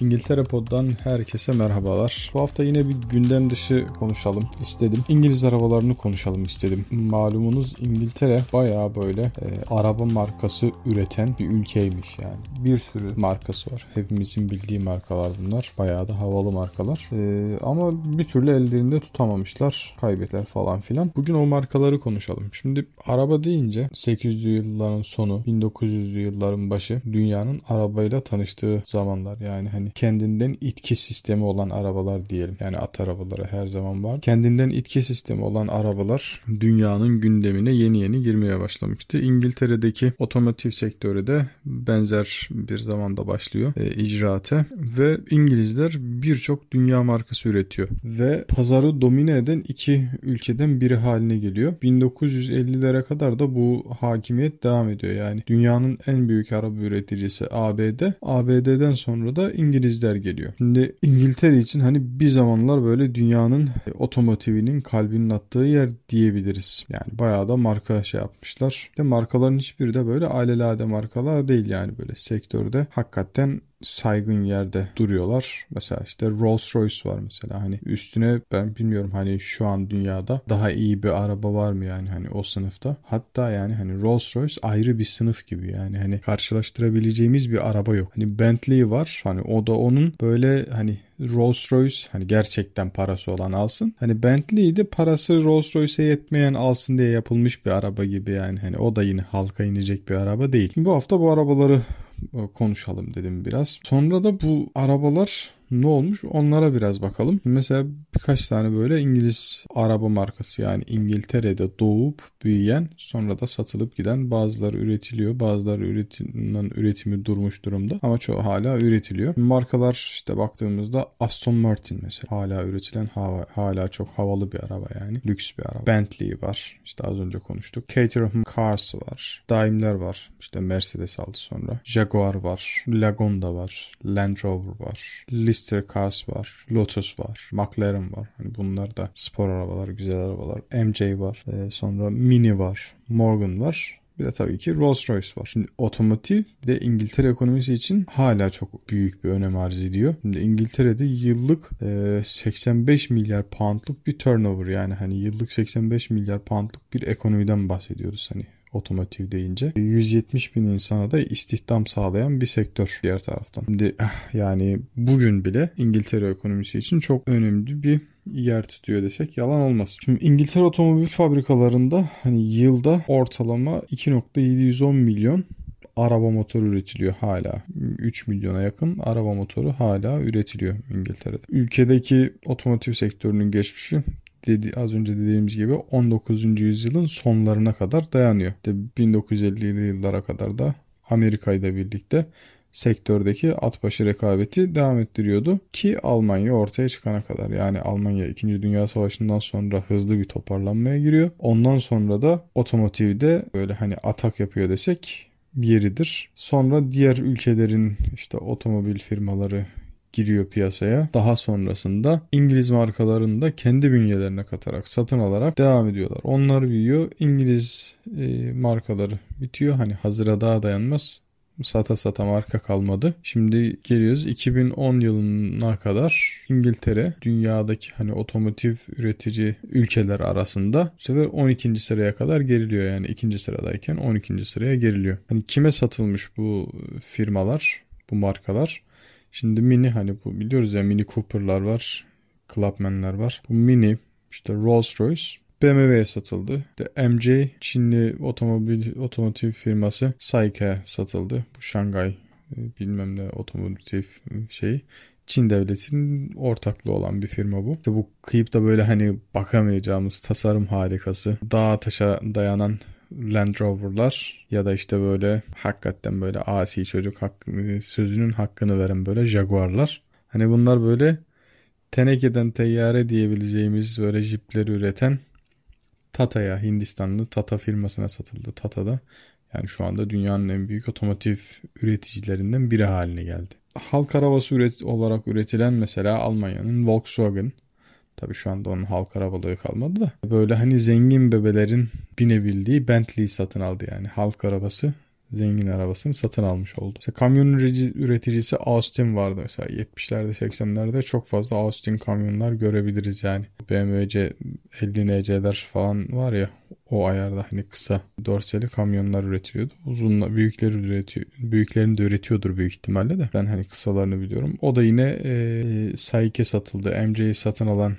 İngiltere Pod'dan herkese merhabalar. Bu hafta yine bir gündem dışı konuşalım istedim. İngiliz arabalarını konuşalım istedim. Malumunuz İngiltere baya böyle e, araba markası üreten bir ülkeymiş yani. Bir sürü markası var. Hepimizin bildiği markalar bunlar. Baya da havalı markalar. E, ama bir türlü ellerinde tutamamışlar. Kaybetler falan filan. Bugün o markaları konuşalım. Şimdi araba deyince 800'lü yılların sonu, 1900'lü yılların başı dünyanın arabayla tanıştığı zamanlar. Yani hani kendinden itki sistemi olan arabalar diyelim. Yani at arabaları her zaman var. Kendinden itki sistemi olan arabalar dünyanın gündemine yeni yeni girmeye başlamıştı. İngiltere'deki otomotiv sektörü de benzer bir zamanda başlıyor e, icraate ve İngilizler birçok dünya markası üretiyor ve pazarı domine eden iki ülkeden biri haline geliyor. 1950'lere kadar da bu hakimiyet devam ediyor. Yani dünyanın en büyük araba üreticisi ABD. ABD'den sonra da İngilizler geliyor. Şimdi İngiltere için hani bir zamanlar böyle dünyanın otomotivinin kalbinin attığı yer diyebiliriz. Yani bayağı da marka şey yapmışlar. Ve markaların hiçbiri de böyle alelade markalar değil yani böyle sektörde hakikaten saygın yerde duruyorlar. Mesela işte Rolls Royce var mesela hani üstüne ben bilmiyorum hani şu an dünyada daha iyi bir araba var mı yani hani o sınıfta. Hatta yani hani Rolls Royce ayrı bir sınıf gibi yani hani karşılaştırabileceğimiz bir araba yok. Hani Bentley var hani o da onun böyle hani Rolls Royce hani gerçekten parası olan alsın. Hani Bentley de parası Rolls Royce'e yetmeyen alsın diye yapılmış bir araba gibi yani. Hani o da yine halka inecek bir araba değil. Bu hafta bu arabaları konuşalım dedim biraz. Sonra da bu arabalar ne olmuş onlara biraz bakalım. Mesela birkaç tane böyle İngiliz araba markası yani İngiltere'de doğup büyüyen sonra da satılıp giden bazıları üretiliyor. Bazıları üretimin üretimi durmuş durumda ama çoğu hala üretiliyor. Markalar işte baktığımızda Aston Martin mesela hala üretilen hava, hala çok havalı bir araba yani. Lüks bir araba. Bentley var. İşte az önce konuştuk. Caterham Cars var. Daimler var. İşte Mercedes aldı sonra. Jaguar var. Lagonda var. Land Rover var. Lister Cars var. Lotus var. McLaren var. Hani bunlar da spor arabalar, güzel arabalar. MJ var. Ee, sonra Mini var. Morgan var. Bir de tabii ki Rolls Royce var. Şimdi otomotiv de İngiltere ekonomisi için hala çok büyük bir önem arz ediyor. Şimdi İngiltere'de yıllık e, 85 milyar poundluk bir turnover yani hani yıllık 85 milyar poundluk bir ekonomiden bahsediyoruz hani otomotiv deyince. 170 bin insana da istihdam sağlayan bir sektör diğer taraftan. Şimdi ah, yani bugün bile İngiltere ekonomisi için çok önemli bir yer tutuyor desek yalan olmaz. Şimdi İngiltere otomobil fabrikalarında hani yılda ortalama 2.710 milyon araba motoru üretiliyor hala. 3 milyona yakın araba motoru hala üretiliyor İngiltere'de. Ülkedeki otomotiv sektörünün geçmişi dedi, az önce dediğimiz gibi 19. yüzyılın sonlarına kadar dayanıyor. İşte 1950'li yıllara kadar da Amerika ile birlikte sektördeki atbaşı rekabeti devam ettiriyordu ki Almanya ortaya çıkana kadar. Yani Almanya 2. Dünya Savaşı'ndan sonra hızlı bir toparlanmaya giriyor. Ondan sonra da otomotivde böyle hani atak yapıyor desek yeridir. Sonra diğer ülkelerin işte otomobil firmaları giriyor piyasaya. Daha sonrasında İngiliz markalarını da kendi bünyelerine katarak satın alarak devam ediyorlar. Onlar büyüyor. İngiliz e, markaları bitiyor. Hani hazıra daha dayanmaz sata sata marka kalmadı. Şimdi geliyoruz 2010 yılına kadar İngiltere dünyadaki hani otomotiv üretici ülkeler arasında bu sefer 12. sıraya kadar geriliyor. Yani ikinci sıradayken 12. sıraya geriliyor. Hani kime satılmış bu firmalar, bu markalar? Şimdi Mini hani bu biliyoruz ya Mini Cooper'lar var, Clubman'ler var. Bu Mini işte Rolls Royce BMW'ye satıldı. İşte MJ Çinli otomobil otomotiv firması Saika'ya satıldı. Bu Şangay e, bilmem ne otomotiv şey. Çin devletinin ortaklığı olan bir firma bu. İşte bu kıyıp da böyle hani bakamayacağımız tasarım harikası. Dağa taşa dayanan Land Rover'lar ya da işte böyle hakikaten böyle asi çocuk hak, sözünün hakkını veren böyle Jaguar'lar. Hani bunlar böyle tenekeden teyyare diyebileceğimiz böyle jipleri üreten Tata'ya Hindistanlı Tata firmasına satıldı. Tata'da yani şu anda dünyanın en büyük otomotiv üreticilerinden biri haline geldi. Halk arabası üret olarak üretilen mesela Almanya'nın Volkswagen. Tabii şu anda onun halk arabalığı kalmadı da. Böyle hani zengin bebelerin binebildiği Bentley satın aldı yani halk arabası zengin arabasını satın almış oldu. İşte kamyon üreticisi Austin vardı mesela 70'lerde 80'lerde çok fazla Austin kamyonlar görebiliriz yani. BMW 50 NC'ler falan var ya o ayarda hani kısa dorseli kamyonlar üretiliyordu. Uzun büyükleri üretiyor. Büyüklerini de üretiyordur büyük ihtimalle de. Ben hani kısalarını biliyorum. O da yine e, Saike satıldı. MC'yi satın alan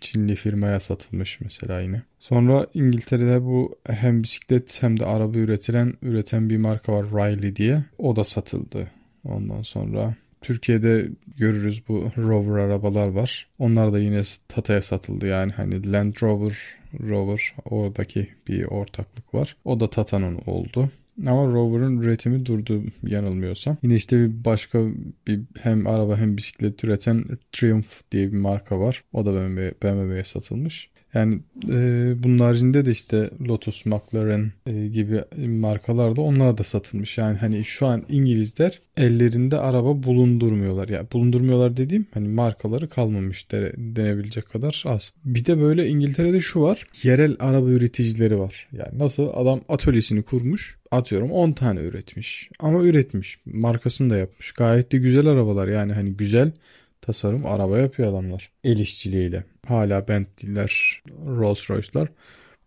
Çinli firmaya satılmış mesela yine. Sonra İngiltere'de bu hem bisiklet hem de araba üretilen üreten bir marka var Riley diye. O da satıldı. Ondan sonra Türkiye'de görürüz bu Rover arabalar var. Onlar da yine Tata'ya satıldı yani hani Land Rover Rover oradaki bir ortaklık var. O da Tata'nın oldu. Ama Rover'ın üretimi durdu yanılmıyorsam. Yine işte bir başka bir hem araba hem bisiklet üreten Triumph diye bir marka var. O da BMW, BMW'ye satılmış. Yani e, bunun haricinde de işte Lotus, McLaren e, gibi markalar da onlar da satılmış. Yani hani şu an İngilizler ellerinde araba bulundurmuyorlar. Yani bulundurmuyorlar dediğim hani markaları kalmamış de, denebilecek kadar az. Bir de böyle İngiltere'de şu var. Yerel araba üreticileri var. Yani nasıl adam atölyesini kurmuş. Atıyorum 10 tane üretmiş. Ama üretmiş. Markasını da yapmış. Gayet de güzel arabalar. Yani hani güzel tasarım araba yapıyor adamlar. El işçiliğiyle. Hala Bentley'ler, Rolls Royce'lar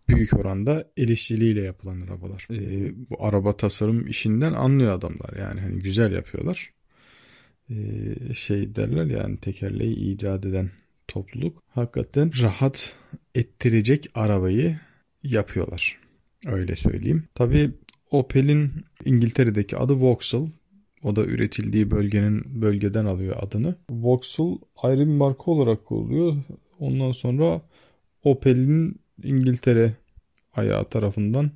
büyük oranda el işçiliğiyle yapılan arabalar. Ee, bu araba tasarım işinden anlıyor adamlar. Yani hani güzel yapıyorlar. Ee, şey derler yani tekerleği icat eden topluluk hakikaten rahat ettirecek arabayı yapıyorlar. Öyle söyleyeyim. Tabii Opel'in İngiltere'deki adı Vauxhall. O da üretildiği bölgenin bölgeden alıyor adını. Vauxhall ayrı bir marka olarak oluyor. Ondan sonra Opel'in İngiltere ayağı tarafından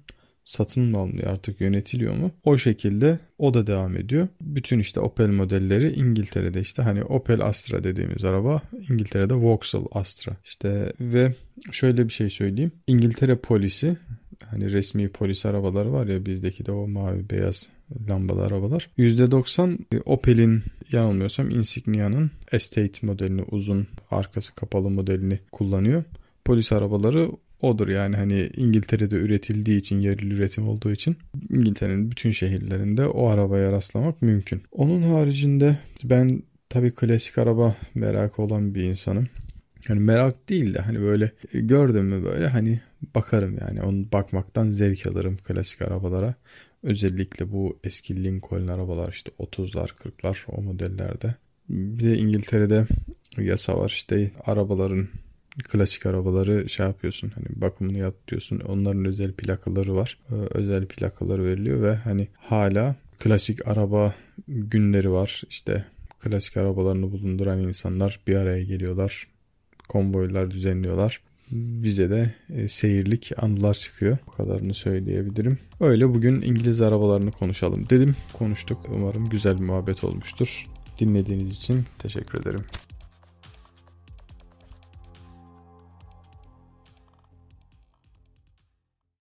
satın mı alınıyor artık yönetiliyor mu? O şekilde o da devam ediyor. Bütün işte Opel modelleri İngiltere'de işte hani Opel Astra dediğimiz araba İngiltere'de Vauxhall Astra. İşte ve şöyle bir şey söyleyeyim. İngiltere polisi hani resmi polis arabaları var ya bizdeki de o mavi beyaz lambalı arabalar. %90 Opel'in yanılmıyorsam Insignia'nın Estate modelini uzun arkası kapalı modelini kullanıyor. Polis arabaları odur yani hani İngiltere'de üretildiği için yerli üretim olduğu için İngiltere'nin bütün şehirlerinde o arabaya rastlamak mümkün. Onun haricinde ben tabii klasik araba merakı olan bir insanım. Yani merak değil de hani böyle gördüm mü böyle hani bakarım yani onu bakmaktan zevk alırım klasik arabalara. Özellikle bu eski Lincoln arabalar işte 30'lar 40'lar o modellerde. Bir de İngiltere'de yasa var işte arabaların klasik arabaları şey yapıyorsun hani bakımını yaptırıyorsun onların özel plakaları var. Ee, özel plakaları veriliyor ve hani hala klasik araba günleri var. İşte klasik arabalarını bulunduran insanlar bir araya geliyorlar konvoylar düzenliyorlar bize de e, seyirlik anılar çıkıyor. O kadarını söyleyebilirim. Öyle bugün İngiliz arabalarını konuşalım dedim. Konuştuk. Umarım güzel bir muhabbet olmuştur. Dinlediğiniz için teşekkür ederim.